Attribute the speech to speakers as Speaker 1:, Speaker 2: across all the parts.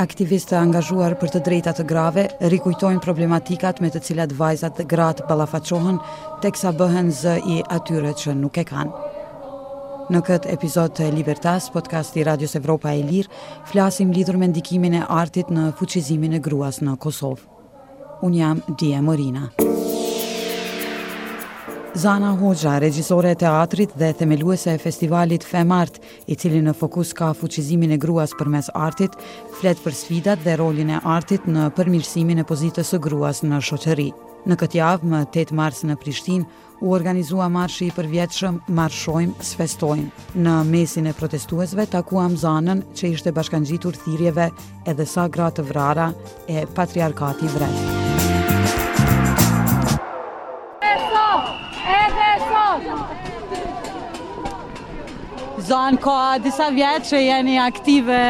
Speaker 1: Aktivistë të angazhuar për të drejta të grave rikujtojnë problematikat me të cilat vajzat dhe gratë ballafaqohen teksa bëhen zë i atyre që nuk e kanë. Në këtë episod të Libertas, podcast i Radios Evropa e Lirë, flasim lidhur me ndikimin e artit në fuqizimin e gruas në Kosovë. Unë jam Die Morina. Zana Hoxha, regjisore e teatrit dhe themeluese e festivalit Femart, i cili në fokus ka fuqizimin e gruas përmes artit, flet për sfidat dhe rolin e artit në përmirësimin e pozitës së gruas në shoqëri. Në këtë javë, më tetë mars në Prishtinë, U organizua marshi i përvjetshëm Marshojmë, s'festojmë. Në mesin e protestuesve takuam Zanën që ishte bashkangjitur thirrjeve edhe sa gra të vrara e patriarkati vret.
Speaker 2: Zanë ka disa vjet që jeni aktive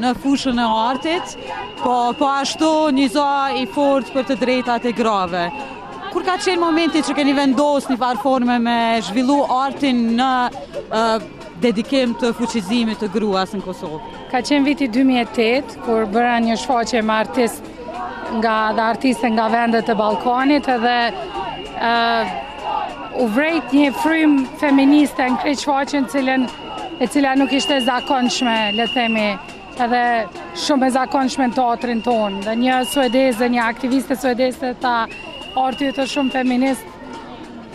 Speaker 2: në fushën e artit, po, po ashtu një za i fort për të drejtat e grave. Kur ka qenë momenti që keni vendosë një farë forme me zhvillu artin në dedikim të fuqizimit të gruas në Kosovë?
Speaker 3: Ka qenë viti 2008, kur bëra një shfaqje me artistë nga dhe artiste nga vendet e Ballkanit edhe u vrejt një frymë feministe në krejt shfaqjen cilën e cila nuk ishte e zakonshme, le të themi, Edhe shumë e zakonshme në teatrin tonë, dhe një suedeze, një aktiviste suedeze, tha arti yt shumë feminist,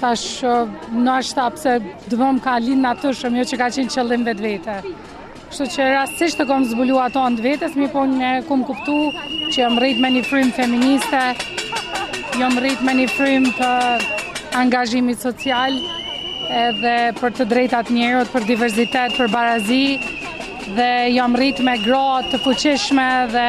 Speaker 3: tash në ashtë ta pëse dëvëm ka linë në të shumë, jo që ka qenë qëllim në vetvete. Kështu që rastësisht e kom zbulu ato në vete, mirëpo e kom kuptu që jam rrit me një frymë feministe, jam rrit me një frymë të angazhimit social, edhe për të drejtat e njeriut, për diversitet, për barazi, dhe jam rrit me gra të fuqishme dhe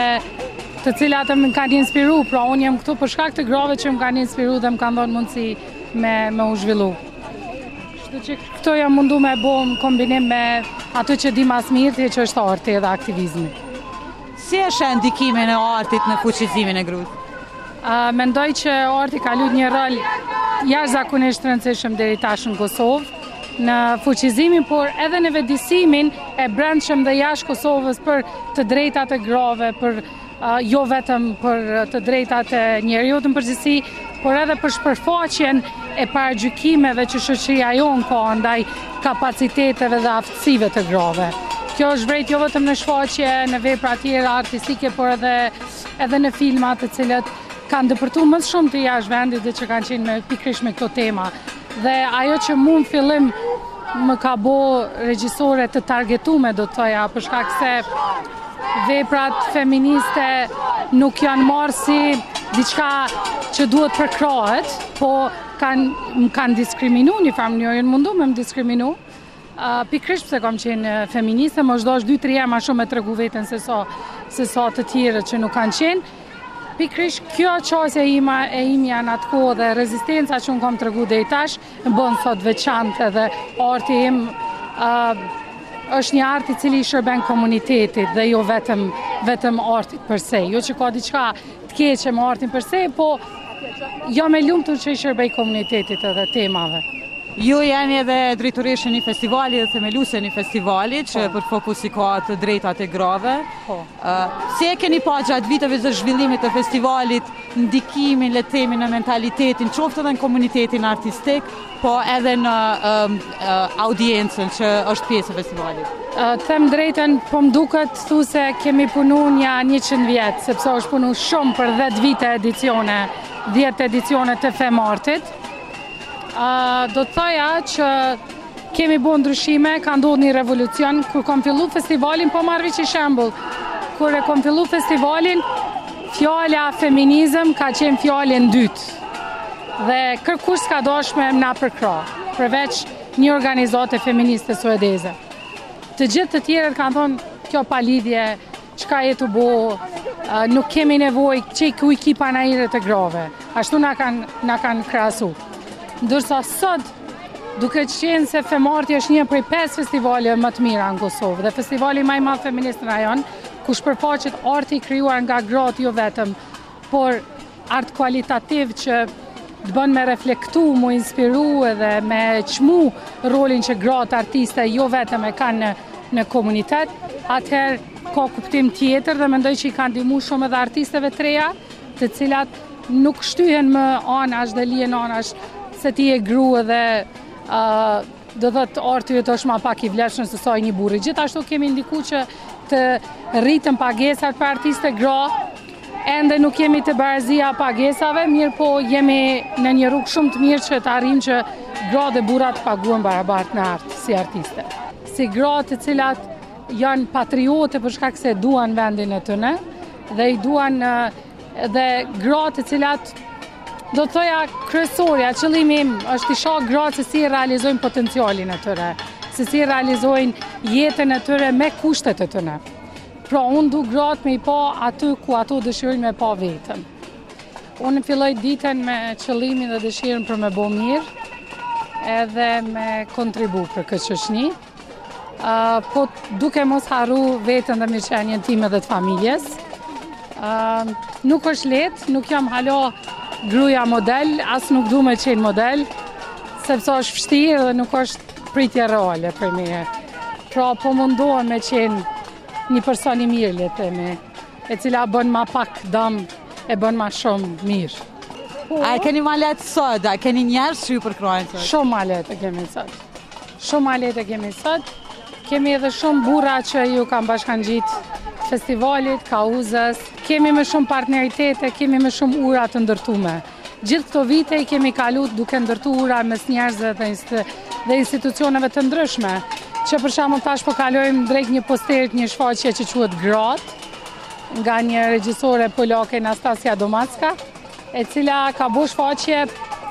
Speaker 3: të cilat më kanë inspiru, pra unë jam këtu për shkak të grave që më kanë inspiru dhe më kanë dhënë mundësi me, me u zhvillu. Kështu që këtu jam mundu me e bo në kombinim me ato që di ma së miri, që është arti dhe aktivizmi.
Speaker 2: Si e sheh ndikimin e artit në fuqizimin e
Speaker 3: gruas? Mendoj që arti ka luajtur një rol jashtëzakonisht të rëndësishëm deri tash në Kosovë, në fuqizimin, por edhe në vetëdijësimin e brendshëm dhe jashtë Kosovës për të drejtat e grave, por jo vetëm për të drejtat e njeriut në përgjithësi, por edhe për shpërfaqjen e paragjykimeve që shoqëria jonë ka ndaj kapaciteteve dhe aftësive të grave. Kjo është vrejt jo vetëm në shfaqje, në vepra tjera artistike, por edhe, edhe në filmat të cilët kanë depërtu më së shumti jashtë vendit dhe që kanë qenë me pikërisht me këto tema. Dhe ajo që mu në fillim më ka bo regjisore të targetume, do të thoja, për shkak se veprat feministe nuk janë marrë si diçka që duhet përkrahet, po kanë, më kanë diskriminu një farë mënyrë, janë mundu me më diskriminu, Pikërisht pse kam qenë feministe, m'u ka dasht dy tri herë ma shumë me tregu veten se sa se sa të tjerët që nuk kanë qenë. Pikërisht kjo qasja ima e imja në atë kohë dhe rezistenca që unë kam tregu deri tash, më bën sot të veçantë dhe arti im është një art i cili i shërben komunitetit dhe jo vetëm, vetëm artit per se. Jo që ka diçka Të keqe me artin per se, po jam e lumtur që i shërbej komunitetit edhe temave.
Speaker 2: Ju jeni edhe drejtoreshë e një festivali dhe themeluese e një festivali që po. për fokus i ka të drejtat e grave. Po. Si e keni pa gjatë viteve të zhvillimit të festivalit, ndikimin, le të themi në mentalitetin, qoftë edhe në komunitetin artistik, po edhe në audiencën që është pjesë e festivalit.
Speaker 3: Të them të drejtën, po më duket thu se ti kemi punu nja 100 vjet, sepse është punu shumë për 10 vite edicione, 10 edicione të Femartit. Do të thoja që kemi bo ndryshime, ka ndodhë një revolucion, kur kom fillu festivalin, po marr veç ni shembull, kur e kom fillu festivalin, fjala feminizm ka qenë fjalë e ndytë. Dhe kërkush s'ka dasht me na përkrah, përveç një organizate feministe suedeze. Të gjithë të tjerët kanë thonë, kjo pa lidhje, çka je tu bo, nuk kemi nevojë, qe ku i ki panairet të grave. Ashtu na kanë krahasu. Ndërsa sot, duke qenë se Femarti është një prej 5 festivaleve më të mira në Kosovë, dhe festivali ma i madh feminist në rajon, ku shpërfaqet arti i krijuar nga gratë jo vetëm, por art kualitativ që të bën me reflektu, mu inspiru edhe me çmu rolin që gratë artiste jo vetëm e kanë në, në komunitet, atëherë ka kuptim tjetër dhe mendoj që i ka ndihmu shumë edhe artisteve të reja, të cilat nuk shtyhen më anash dhe lihen anash se ti je gru edhe uh, do thotë arti yt është më pak i vlefshëm se sa i një burri. Gjithashtu kemi ndiku që të rriten pagesat për artiste gra, Ende nuk jemi te barazia e pagesave, mirëpo jemi në një rrugë shumë të mirë që të arrijmë që gratë dhe burrat të paguhen barabartë në art si artiste. Si gratë të cilat janë patriote për shkak se duan vendin e tyre dhe i duan dhe gratë të cilat do të thoja kryesorja, qëllimi është të shoh gratë se si e realizojnë potencialin e tyre, se si e realizojnë jetën e tyre me kushtet e tyre. Pra unë du gratë me i pa aty ku ato dëshirojnë me pa veten. Unë filloj ditën me qëllimin dhe dëshirën për me bo mirë edhe me kontribu për këtë shoqni. Po duke mos harru veten dhe mirëqenien time dhe të familjes. Nuk është lehtë, nuk jam hala gruja model, as nuk du me qenë model, sepse është vështirë dhe nuk është pritje reale për mu, pra po mundohem me qenë një person i mirë, le të themi, e cila bën ma pak dëm, e bën ma shumë mirë.
Speaker 2: A e keni ma lehtë sot, a keni njerëz që ju përkrahin sot?
Speaker 3: Shumë ma lehtë e kemi sot, shumë ma lehtë e kemi sot, kemi edhe shumë burra që iu kanë bashkangjitë festivalit, kauzës, kemi me shumë partneritete, kemi me shumë ura të ndërtume. Gjithë këto vite i kemi kalu duke ndërtu ura mes njerëzve dhe institucioneve të ndryshme, që për shembull tash po kalojmë drejt një posteri të një shfaqje që quhet Gratë, nga një regjisore polake Nastasia Domacka, e cila ka bo shfaqje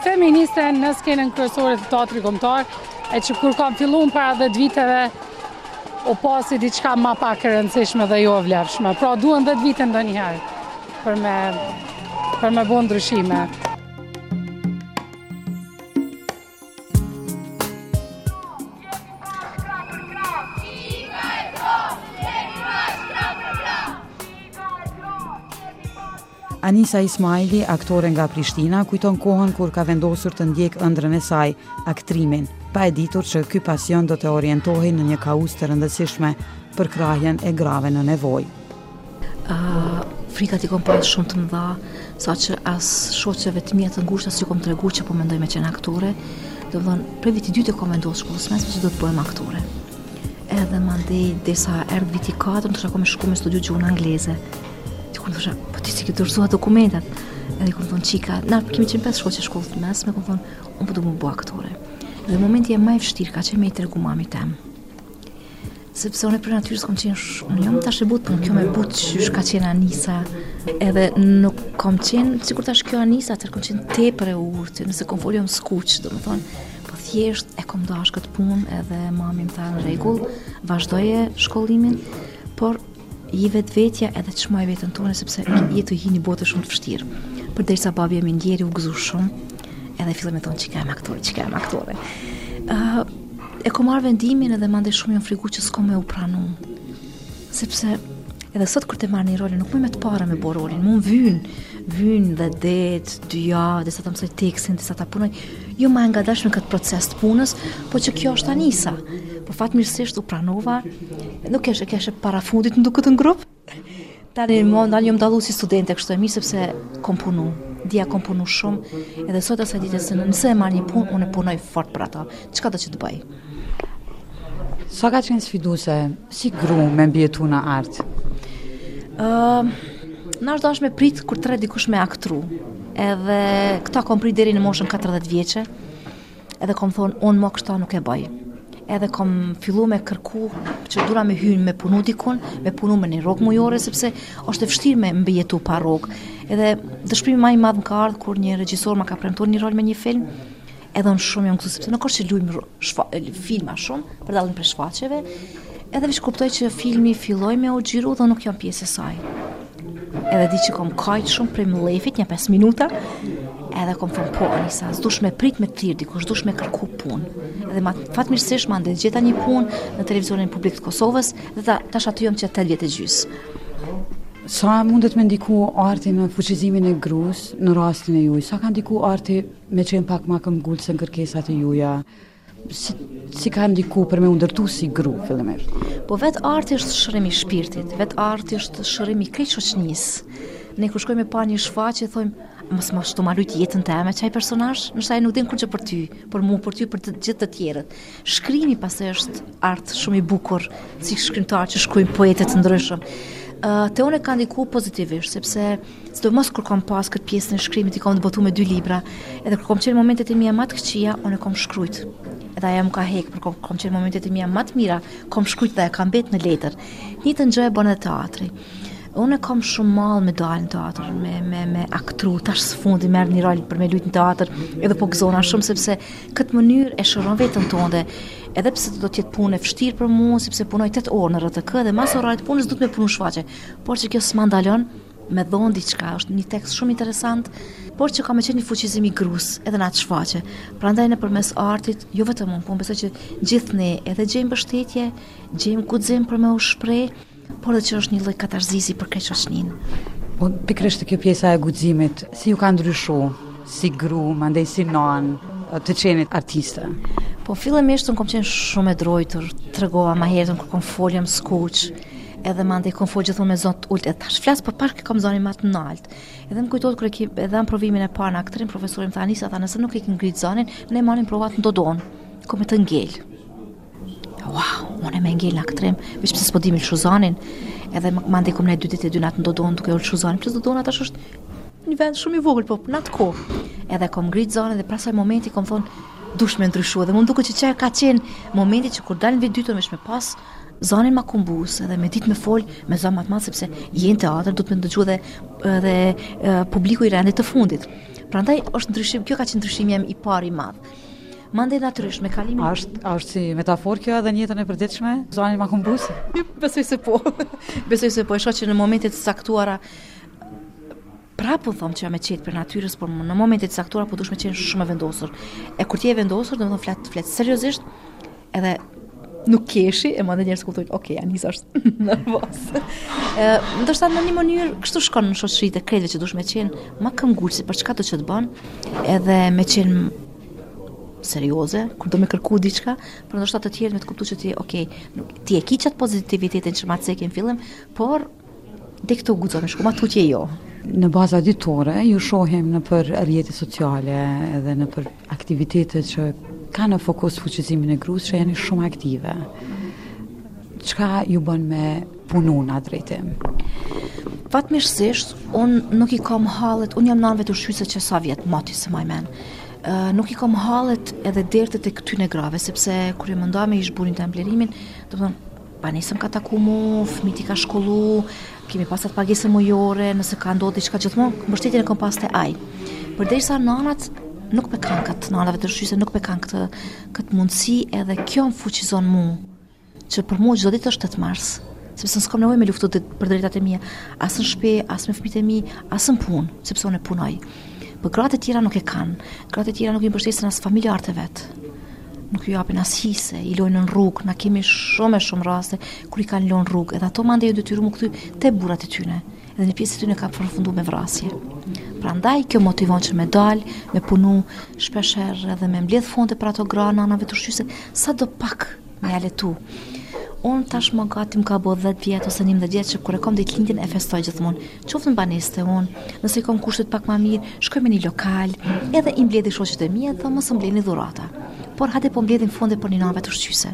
Speaker 3: feministe në skenën kryesore të Teatrit Kombëtar, e që kur kam fillu para 10 viteve u pa si diçka ma pak e rëndësishme dhe jo e vlefshme. Pra duhen 10 vite ndonjëherë. për me bo ndryshime.
Speaker 1: Anisa Ismaili, aktore nga Prishtina, kujton kohën kur ka vendosur të ndjekë ëndrrën e saj, aktrimin, pa e ditur që ky pasion do të orientohej në një kauzë të rëndësishme, përkrahjen e grave në nevojë.
Speaker 4: Frikat i kom pas shumë të mëdha, sa që as shoqeve të mija të ngushta s'u kom tregu që po mendoj me qenë aktore, domethënë, prej vitit dytë kom vendos shkollës mesme që do të bëhem aktore. Edhe mandej, derisa erdh viti 4, do të shkojmë me shku me studiu gjuhën angleze. Ti kur thosha, po ti si ke dorëzu dokumentat. Edhe kom thonë, çika, na, po kemi qenë pesë shoqe t'shkollës mesme, kom thonë, unë po du m'u bo aktore. Dhe momenti ma i vështirë ka qenë me i tregu mamit tem. Sepse unë për natyrë kom qenë shumë, unë jam tash e butë, por kjo ma e butë qysh ka qenë Anisa, edhe nuk kom qenë, sikur tash kjo Anisa, atëherë kom qenë tepër e urtë, nëse kom folë jam skuq, domethonë, po thjesht e kom dash këtë punë, edhe mami më tha në rregull, vazhdoje shkollimin, por ji vetvetja edhe çmoje veten tonde sepse je tu hi n'një botë shumë të vështirë. Përderisa babi jem i ndjeri u gëzu shumë, edhe filloi me thon çika jem aktore, çika jem aktore. Ë uh, e kam marr vendimin edhe mandej shumë jam frigu që s'kam me u pranu. Sepse edhe sot kur të marr një rol nuk muj me të para me bo rolin, më vyn, vyn dhjetë ditë, dy javë, derisa ta mësoj tekstin, derisa ta punoj, Jo ma e ngadalshme në këtë proces të punës, po që kjo është Anisa. Po fatmirësisht u pranova, nuk e, kesh e parafundit ndoshta në grup. Tani vonë jom dallu si studente kështu e mirë, sepse kom punu, dija, kom punu shumë, edhe sot asaj dite nëse e marr një punë, unë e punoj fort për ato, çkado që të bëjë.
Speaker 1: Sa ka qenë sfiduese si gru me mbjetu në art?
Speaker 4: Uh, nuk është lehtë me prit kur të thrret dikush me aktru. Edhe këta kom prit deri në moshën 40 vjeçe. Edhe kom thonë, unë ma këta nuk e bëj. Edhe kom fillu me kërku që du me hynë me punu dikun, me punu me një rogë mujore, sepse është e vështirë me mbjetu pa rogë. Edhe dëshprimi ma i madhë më ka ardhë kur një regjisor ma ka premtu një rol me një film, Edhe unë shumë jam gëzu sepse nuk është që lujmë filma shumë, për dallim prej shfaqjeve, edhe veç e kuptoj që filmi filloi me u xhiru dhe nuk jam pjesë e saj. Edhe di që kom kajt shumë prej mllefit, nja 5 minuta, edhe kom thonë po, Anisa, s'dush me prit me thirr dikush, dush me kërku punë. Edhe ma fatmirësisht, mandej gjeta një punë në televizionin publik të Kosovës, dhe ta, tash aty jom që 8 vjet e gjysë.
Speaker 1: Sa mundet me ndiku arti në fuqizimin e grus në rastin e juaj? Sa ka ndiku arti Me qenë pak ma këmbëngulëse në kërkesat e juja, si, si ka ndiku për me u ndërtu si gru, fillimisht?
Speaker 4: Po vetë arti është shërim i shpirtit, vetë arti është shërim i krejt shoqnis. Ne kur shkojmë me pa një shfaqje thojmë, mos është tu ma lujt jetën teme, qaj personazh, ndoshta ai nuk din kurgjë për ty, për mu, për ty, për të gjithë të tjerët. Shkrimi pastaj është art shumë i bukur, si shkrimtar që shkrujnë, poetë të ndryshëm. Uh, te unë e ka ndiku pozitivisht, sepse Sidomos kur kom pas këtë pjesën e shkrimit, i kom të botume dy libra, edhe kur kom qenë n'momentet e mia ma të këqija, unë e kom shkrujt. Edhe ajo më ka hek, po kur kom, kom qenë n'momentet e mia ma të mira, kom shkrujt edhe ka mbet në letër. Njëjtën gjë e bën edhe teatri. Unë e kom shumë mall me dalë në teatr, me, me, me aktru, tash së fundi mora një rol për me lujtë në teatr, edhe po gëzona shumë, sepse në këtë mënyrë e shëron vetën tonde, edhe pse do të jetë punë e vështirë për mua, sepse punoj 8 orë në RTK dhe mas orarit punës do të me punu shfaqje, por që kjo s'ma ndalon Me dhonë diçka, është një tekst shumë interesant, por që ka me qenë një fuqizim i grus edhe në atë shfaqje. Prandaj nëpërmes artit, jo vetëm unë, por besoj që gjithë ne edhe gjejmë mbështetje, gjejmë guxim për me u shpreh, por dhe që është një lloj katarzisi për krejt shoqninë.
Speaker 1: Po, pikrisht te kjo pjesa e guximit, si ju ka ndryshu, si gru, mandej si non, të qenit artiste?
Speaker 4: Po, fillimisht, unë kom qenë shumë e drojtur, tregova ma herë, kur kom fol jom skuq, Edhe mandej kom fol gjithmonë me zo të ulët. Tash flas po pak e kom zonin më të nalt. Edhe më kujtohet kur e kemi dhënë provimin e parë në aktrim profesori m'tha Anisa tha nëse nuk e ke ngrit zonin, ne marrim provat në Dodonë. Kom me të ngel. Wow, unë me ngel në aktrim, veç pse s'po di me lshu zanin. Edhe më mandej kom nejt dy ditë dy net në Dodonë duke lshu zanin, plus Dodona tash është një vend shumë i vogël po në atë kohë. Edhe kom ngrit zonin dhe pas asaj momenti kom thon dush me ndryshu dhe mu m'duket që qaj ka qenë momenti që kur dal në vit të dytë veç me pas Zanin ma kumbus edhe me dit me fol me zan ma të madh sepse je në teatër duhet me ndëgju dhe edhe publiku i rendit të fundit. Prandaj është ndryshim, kjo ka qenë ndryshimi im i parë i madh. Mande natyrisht me kalimin.
Speaker 1: A është a është si metaforë kjo edhe në jetën e përditshme? Zanin ma kumbus?
Speaker 4: Besoj se po. Besoj se po, shoh që në momentet e caktuara prapë po thom që jam e qetë prej natyrës, por në momentet e caktuara po dush me qenë shumë e vendosur. E kur ti je e vendosur, domethënë flet flet seriozisht, Edhe nuk keshi, e mande njerëz kuptojnë, ok, Anisa është nervoz. Ë, ndoshta në një mënyrë kështu shkon në shoqëri te krejt që dush me qen, më këmbëngulëse për çka do që të bën, edhe me qen serioze, kur do me kërku diçka, por ndoshta të tjerë me të kuptuar që ti, ok, nuk, ti e ke qat pozitivitetin që ma ceke në fillim, por deri këtu guxon me shku, ma tutje jo.
Speaker 1: Në baza ditore, ju shohim nëpër rrjete sociale edhe nëpër Aktivitete që kanë në fokus fuqizimin e grus që jeni shumë aktive. Çka ju bën me punu në atë drejtim?
Speaker 4: Fatmirësisht, unë nuk i kam hallet, unë jam nanë vetushqyese qe sa vjet, moti s'e maj men. Uh, nuk i kam hallet edhe dertet e këtyne grave, sepse kur jemi nda me ish-burrin tem Blerimin, të përdo, Banesa m'ka taku mu, fëmijët i ka shkollu, kemi pas atë pagesën mujore, nëse ka ndodhë diçka gjithmonë, mbështetjen e kom pas te ai. Përderisa nanat nuk pe kanë këtë, nanat vetushqyese nuk pe kanë këtë, këtë mundësi edhe kjo më fuqizon mu, që për mu çdo ditë është 8 mars, sepse unë s'kom nevojë me luftu për drejtat e mija, as në shpi, as me fëmijët e mi, as në punë, sepse unë punoj. Por po gratë e tjera nuk e kanë, gratë e tjera nuk i mbështesin as familjarët e vet. nuk ju japin as hise, i lojnë në rrugë, na kemi shumë e shumë raste kur i kanë lënë në rrugë, edhe ato mande janë detyru me u kthy te burrat e tyre. Edhe një pjesë e tyre ka përfunduar me vrasje. Prandaj kjo m'motivon që me dal, me punu shpeshherë edhe me mbledh fonde për ato gra nana vetushqyese, sadopak me ja letu. Unë tash më gati më ka bo 10 vjet ose 11 vjet që kur e kom ditëlindjen e festoj gjithmonë. Qoftë në banesë te unë, nëse i kam kushtet pak ma mirë, shkoj me një lokal, edhe i mbledhi shoqet e mija, thom mos m'bleni dhurata. Por hajde po mbledhim fonde për një nanë vetushqyese.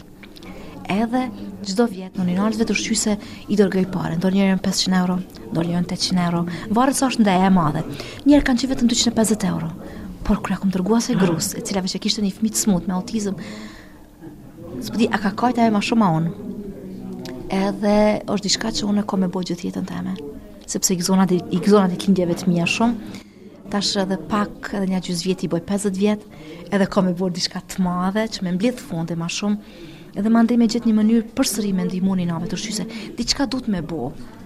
Speaker 4: Edhe çdo vjet një nane vetushqyese i dërgoj pare, ndonjëherë 500 euro, ndonjëherë 800 euro, varet sa është ndeja e madhe, njëherë kanë qenë vetëm 250 euro, por kur ja kom dërgu asaj grus, e cila veç e kishte një fmi t'smut me autizëm, S'po di, a ka kajt ajo ma shumë a unë? Edhe është diçka që unë kam me bo gjithë jetën teme, sepse i gëzohna ditë, i gëzohna ditëlindjeve të mija shumë, tash edhe pak edhe një gjysë vjeti i boj 50 vjetë, edhe kam me bo diçka të madhe që me mblidhë fonde ma shumë, edhe mandej me gjithë një mënyrë përsëri me i ndihmu nanave ushqyese, diçka duhet me bo,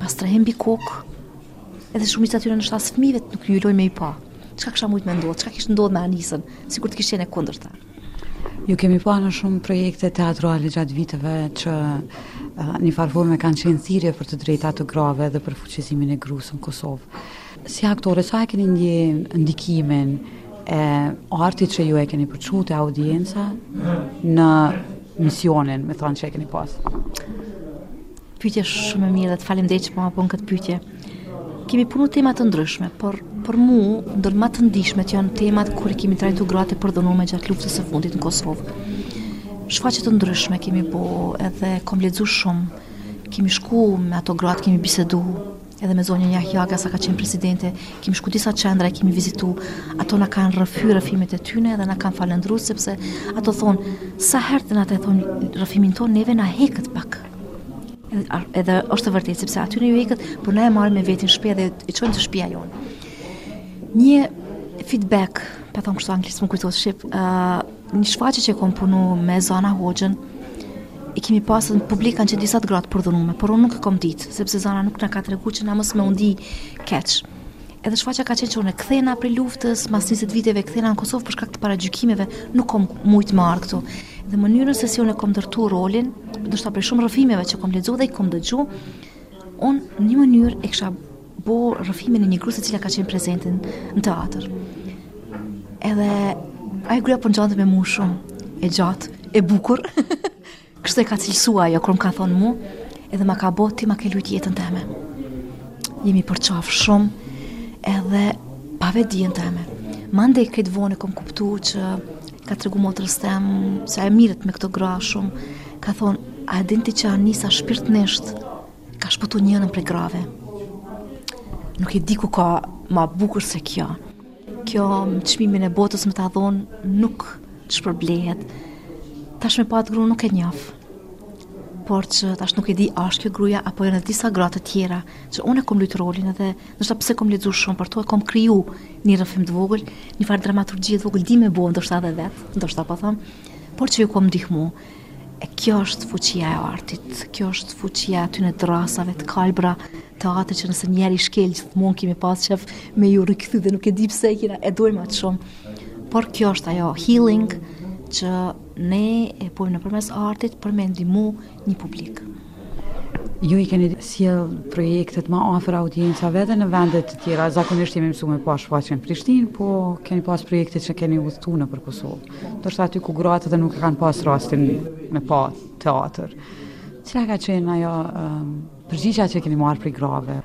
Speaker 4: Pa strehim mbi kokë, edhe shumica atyre lidhur fëmijëve fëmijëve nuk ju lon me i pa. Çka kisha mujt me ndodh, çka kish ndodh me Anisën, sikur të kish qenë e kundërta.
Speaker 1: Ju kemi pa në shumë projekte teatrale gjatë viteve që uh, në një farë forme kanë qenë thirje për të drejta të grave dhe për fuqizimin e grus në Kosovë. Si aktore, sa e keni ndi ndikimin e artit që ju e keni përçu te audienca në misionin, me thonë që e keni pasë?
Speaker 4: Pyetje shumë e mirë dhe të faleminderit që po ma bën këtë pyetje. Kemi punu tema të ndryshme, por për mu ndër ma të ndjeshmet janë temat kur i kemi trajtu gratë e përdhunume gjatë luftës së fundit në Kosovë. Shfaqje të ndryshme kemi bo edhe kom lexu shumë. Kemi shku me ato gratë, kemi bisedu, Edhe me zonjën Jahjaga sa ka qenë presidente, kemi shku n'disa qendra i kemi vizitu. Ato na kanë rrëfy rrëfimet e tyne dhe na kanë falendru sepse ato thonë sa herë ta na tregojmë rrëfimin tonë neve na heket pak. Edhe, edhe është e vërtetë sepse atyne ju heket, por na e marrim me veti n'shtëpi dhe e çojmë te shtëpia jonë. Një feedback, po e thom kështu anglisht, s'më kujtohet shqip, uh, Një shfaqje që e kom punu me Zana Hoxhën, i kemi pasë në publik kanë qenë disa gra të përdhunume, por unë nuk e kom ditë, sepse Zana nuk na ka tregu që na mos me u ndi keq. Edhe shfaqja ka qenë që unë kthehna prej luftës, mas 20 viteve kthehna në Kosovë për shkak të paragjykimeve, nuk kom mujt me ardh këtu. Dhe mënyrën se si unë kom ndërtu rolin, do të thotë prej shumë rrëfimeve që kom lexu dhe i kom dëgju, unë në një mënyrë e kisha bo rrëfimin e një grus e cila ka qenë prezente në teatr. Edhe ajo gruja po ngjante me mua shumë e gjatë, e bukur. Kështu e ka cilësua ajo kur më ka thonë mua, edhe m'ka bo ti ma ke lujt jetën teme. Jemi përqafë shumë edhe pa vetëdijen teme. Mandej krejt vonë e kom kuptu që i ka tregu motërës teme, se merret me këto gra shumë, ka thonë, a din ti që Anisa shpirtnisht Ka shpëtu njërën prej grave. Nuk e di ku ka ma bukur se kjo. Kjo me çmimin e botës me ta dhonë nuk shpërblehet. Tash me pa atë gru nuk e njoh. Por që tash nuk e di a është kjo gruja apo janë disa gra të tjera që unë e kom lujtë rolin edhe ndoshta pse kom lexu shumë për to e kom kriju një rrëfim të vogël, një farë dramaturgjie të vogël di me bo, ndoshta edhe vetë, ndoshta po thom, por që ju kom ndihmu. E kjo është fuqia e artit, kjo është fuqia e atyne drasave të kalbra të teatrit që nëse njëherë i shkel gjithmonë kemi pas qef me ju rikthy dhe nuk e di pse e kena e dojmë atë shumë. Por kjo është ajo healing që ne e bojmë nëpërmes artit për me ndihmu një publik.
Speaker 1: Ju i keni sjell projektet ma afër audiencave edhe në vende të tjera. Zakonisht jemi mësu me pa shfaqje në Prishtinë, po keni pas projekte që keni udhëtu nëpër Kosovë. Ndoshta aty ku gratë edhe nuk e kanë pas rastin me pa teatër. Cila ka qenë ajo um, përgjigja që keni marrë prej grave?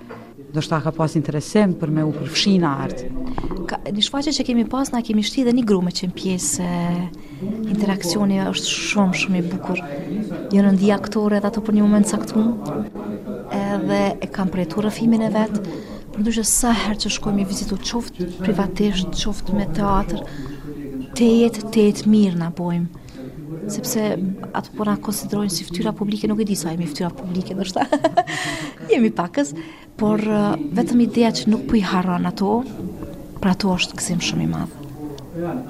Speaker 1: Ndoshta ka pas interesim për me u përfshi në art.
Speaker 4: Ka, një shfaqe që kemi pas, na kemi shti dhe një gru me qenë pjesë, interaksioni është shumë, shumë i bukur. Janë ndi aktore dhe ato për një moment caktum, edhe e kanë përjetu rrëfimin e vet, përndryshe sa herë që shkojmë me i vizitu qoftë privatisht, qoftë me teatër, te jetë, te jetë mirë na bojnë. sepse ato po na konsiderojnë si fytyra publike, nuk e di sa jemi fytyra publike, ndoshta. jemi pakës, por uh, vetëm ideja që nuk po i harron ato, për ato është gëzim shumë i madh.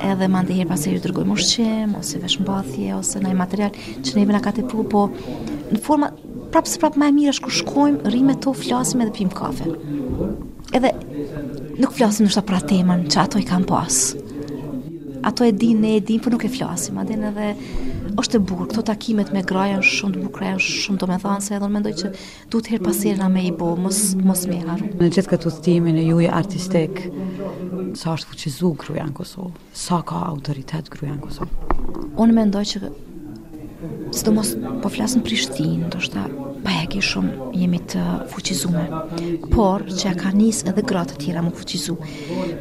Speaker 4: Edhe ma nihere pas ju dërgojmë ushqim ose veshmbathje ose naj material që neve na ka tepru, po forma prapë se prapë ma e mirë është kur shkojmë, rrimë me to, flasim edhe pim kafe. Edhe nuk flasim ndoshta për temën që ato e kanë pas. Ato e din, ne e din, por nuk e flasim. A din edhe është e bukur, këto takimet me gra janë shumë të bukura, janë shumë domethanë, se edhe unë mendoj që duhet herë pas here na me i bo, mos, mos me harru.
Speaker 1: Në gjithë këtë udhëtimin e juje artistik, sa është fuqizu gruja në Kosovë? Sa ka autoritet gruja në Kosovë?
Speaker 4: Unë mendoj që sidomos po flas në Prishtinë, ndoshta bajagi shumë jemi të fuqizume, por që e ka nis edhe gra të tjera m'u fuqizu.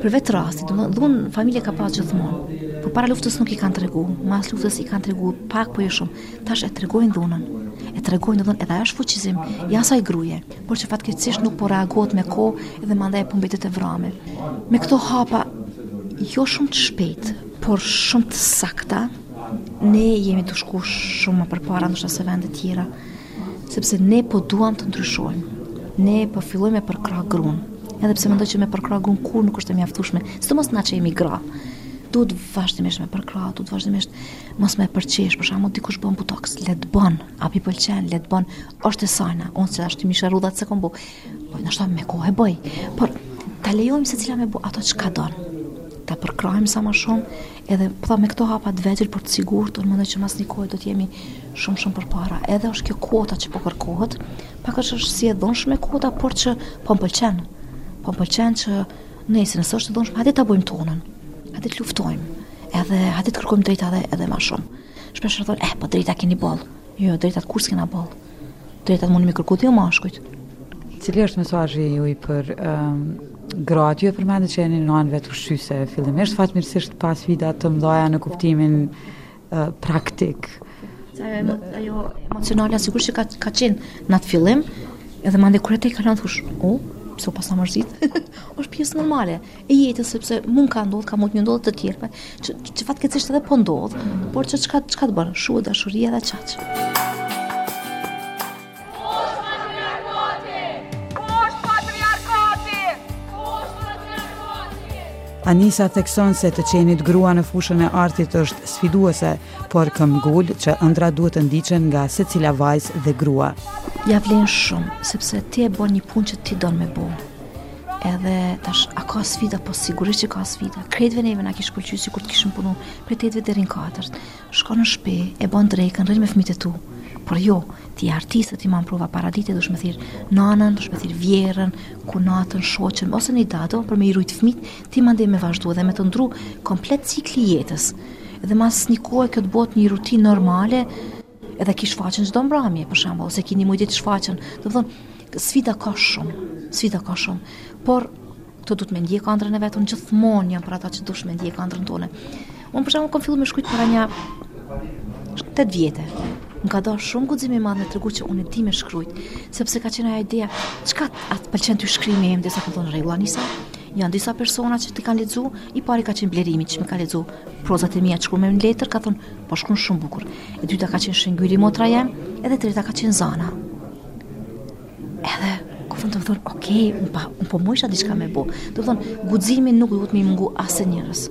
Speaker 4: Për vetë rasti, dhe dhunë në familje ka pas gjithmonë, po para luftës nuk e kanë tregu, mas luftës e kanë tregu pak po jo shumë, tash e tregojnë dhunën, e tregojnë dhunën edhe është fuqizim i asaj gruje. por që fatkeqësisht nuk po reagohet me kohë dhe mandej po mbetet e vrame. Me këto hapa jo shumë të shpejtë, por shumë të sakta, ne jemi tu shku shumë më përpara ndoshta se vendet tjera, sepse ne po duam të ndryshojmë. Ne po fillojmë me përkrah grunë, edhe pse mendoj që me përkrah grunë kurrë nuk është e mjaftueshme, sidomos na që jemi gra. Duhet vazhdimisht me përkrah, duhet vazhdimisht mos me përqesh, për shembull dikush bën botox, le të bën, a po i pëlqen, le të bën, Është e sajna, unë se ashtu t'i msheh rrudhat s'e kom bu, po ndoshta me kohë e bëj, por ta lejojmë secila me bu ato çka don, ta përkrajmë sa ma shumë, edhe po tha me këto hapa të vegjël por të sigurt, unë mendoj që mas një kohë do të jemi shumë shumë përpara. Edhe është kjo kuota që po kërkohet, pak është është si e dhunshme kuota, por që po më pëlqen. Po më pëlqen që nëse nëse është e dhunshme, hajde ta bëjmë tonën. Hajde të luftojmë. Edhe hajde të kërkojmë drejta edhe edhe më shumë. Shpesh thonë, "Eh, po drejta keni boll." Jo, drejtat kur s'kena boll. Drejtat mundin me kërku edhe ju mashkujt.
Speaker 1: Cili është mesazhi juaj për um, gratë ju e përmendit që jeni nanë vetushqyese, fillimisht fatmirësisht pa sfida të mdhaja në kuptimin uh, praktik.
Speaker 4: Ajo, ajo emocionale sigur që ka, ka qenë në atë fillim, edhe mandej kur ti e kalon, thush, o, oh, pse u pasna mërzit, është pjesë normale, e jetës sepse mu m'ka ndodh, ka me u ndodh të tjerëve, që, që fatkeqësisht edhe po ndodh, por që çka çka të bën, shuhet dashuria dhe çaq.
Speaker 1: Anisa thekson se të qenit grua në fushën e artit është sfiduese, por këmbëngul që ëndrrat duhet të ndiqen nga secila vajzë dhe grua.
Speaker 4: Ja vlen shumë, sepse ti e bon një punë që ti don me bo. Edhe tash, a ka sfida? Po sigurisht që ka sfida. Krejtve neve na kish pëlqy sikur të kishim punu prej tetëve deri në katërt. Shkon në shtëpi, e bën drekën, rrin me fëmijët e tu. Por jo, ti artist i mban provat paradite, dush me thirr nanën, dush me thirr vjehrrën, kunatën, shoqen ose një dado, për me i rujt fëmit, ti mandej me vazhdu dhe me t'u ndrru komplet cikli i jetës. Dhe mas një kohë kjo t'bohet një rutinë normale, Edhe ki shfaqen çdo mbrëmje për shembull, ose ki një muj ditë shfaqen. Do të thotë, sfida ka shumë, sfida ka shumë, por ti duhet me ndjek andrrën e vet, unë gjithmonë jam për atë që dush me ndjek andrrën tonë. Unë për shembull kam filluar me shkrujt para një 8 vjetë. M'u ka dasht shumë guxim i madh me tregu që unë di me shkruajt, sepse ka qenë ajo ideja, çka a t'pëlqen ty shkrimi im, derisa kam thonë n'rregull, ia nisa. Janë disa persona që m'i kanë lexu, i pari ka qenë Blerimi që më ka lexu prozat e mia shkrume n'letër ka thonë Po shkon shumë bukur. E dyta ka qenë Shengjyli, motra jem, edhe e treta ka qenë Zana. Edhe, kur n'fund kom thonë, ok, unë po, unë po mujsha diçka me bo. Do të thotë, guximi nuk duhet me i mungu asnjërës.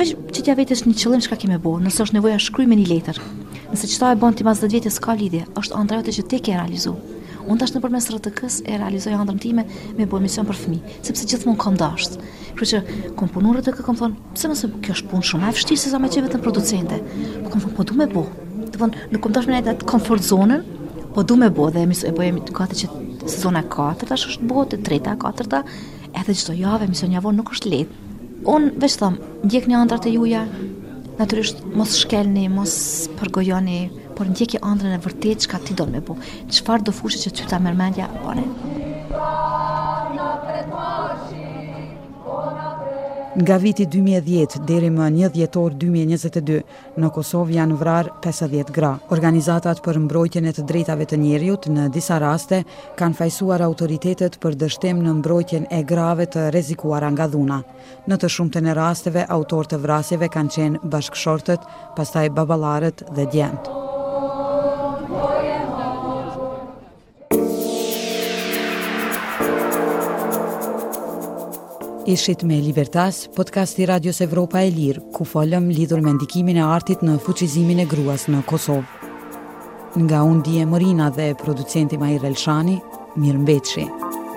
Speaker 4: Veç që t'ia vesh vetes një qëllim çka ki me bo, nëse është nevoja shkruje n'një letër. Nëse qëta e bon ti mas 10 vjetëve s'ka lidhje, është andrra jote që ti e ke realizu. Unë tash nëpërmes RTK-së e realizoj andrrën time me bo emision për fëmi, sepse gjithmonë kom dasht. Qysh që kom punu n'RTK, kom thonë, Pse mos me e bo? Kjo është punë shumë më e vështirë se sa me qenë vetëm producente. Po kom thonë, po du me bo. Do thonë, nuk kom dashtë me nejtë n'atë komfort zonën, po du me bo edhe emision, e bojmë gati qe sezona 4, tash është bo, e treta, e katërta, edhe çdo javë, emision javor nuk është lehtë. Unë veç thom, ndiqni andrrat e juja, naturisht mos shkelni, mos përgojoni, por ndjeke andrrën e vërtetë çka ti do me bo. Çfarëdo fushë që ty ta merr mendja, bane. Thank you.
Speaker 1: Nga viti dy mijë e dhjetë deri më një dhjetor dy mijë e njëzet e dy, në Kosovë janë vrarë pesëdhjetë gra. Organizatat për mbrojtjen e të drejtave të njeriut në disa raste kanë fajësuar autoritetet për dështim në mbrojtjen e grave të rrezikuara nga dhuna. Në të shumtën e rasteve, autorë të vrasjeve kanë qenë bashkëshortët, pastaj baballarët dhe djemtë. Ishit me Libertas, podcast i Radios Evropa e Lirë, ku folëm lidhur me ndikimin e artit në fuqizimin e gruas në Kosovë. Nga unë Die Morina dhe producenti Mahir Elshani, mirë mbetshi.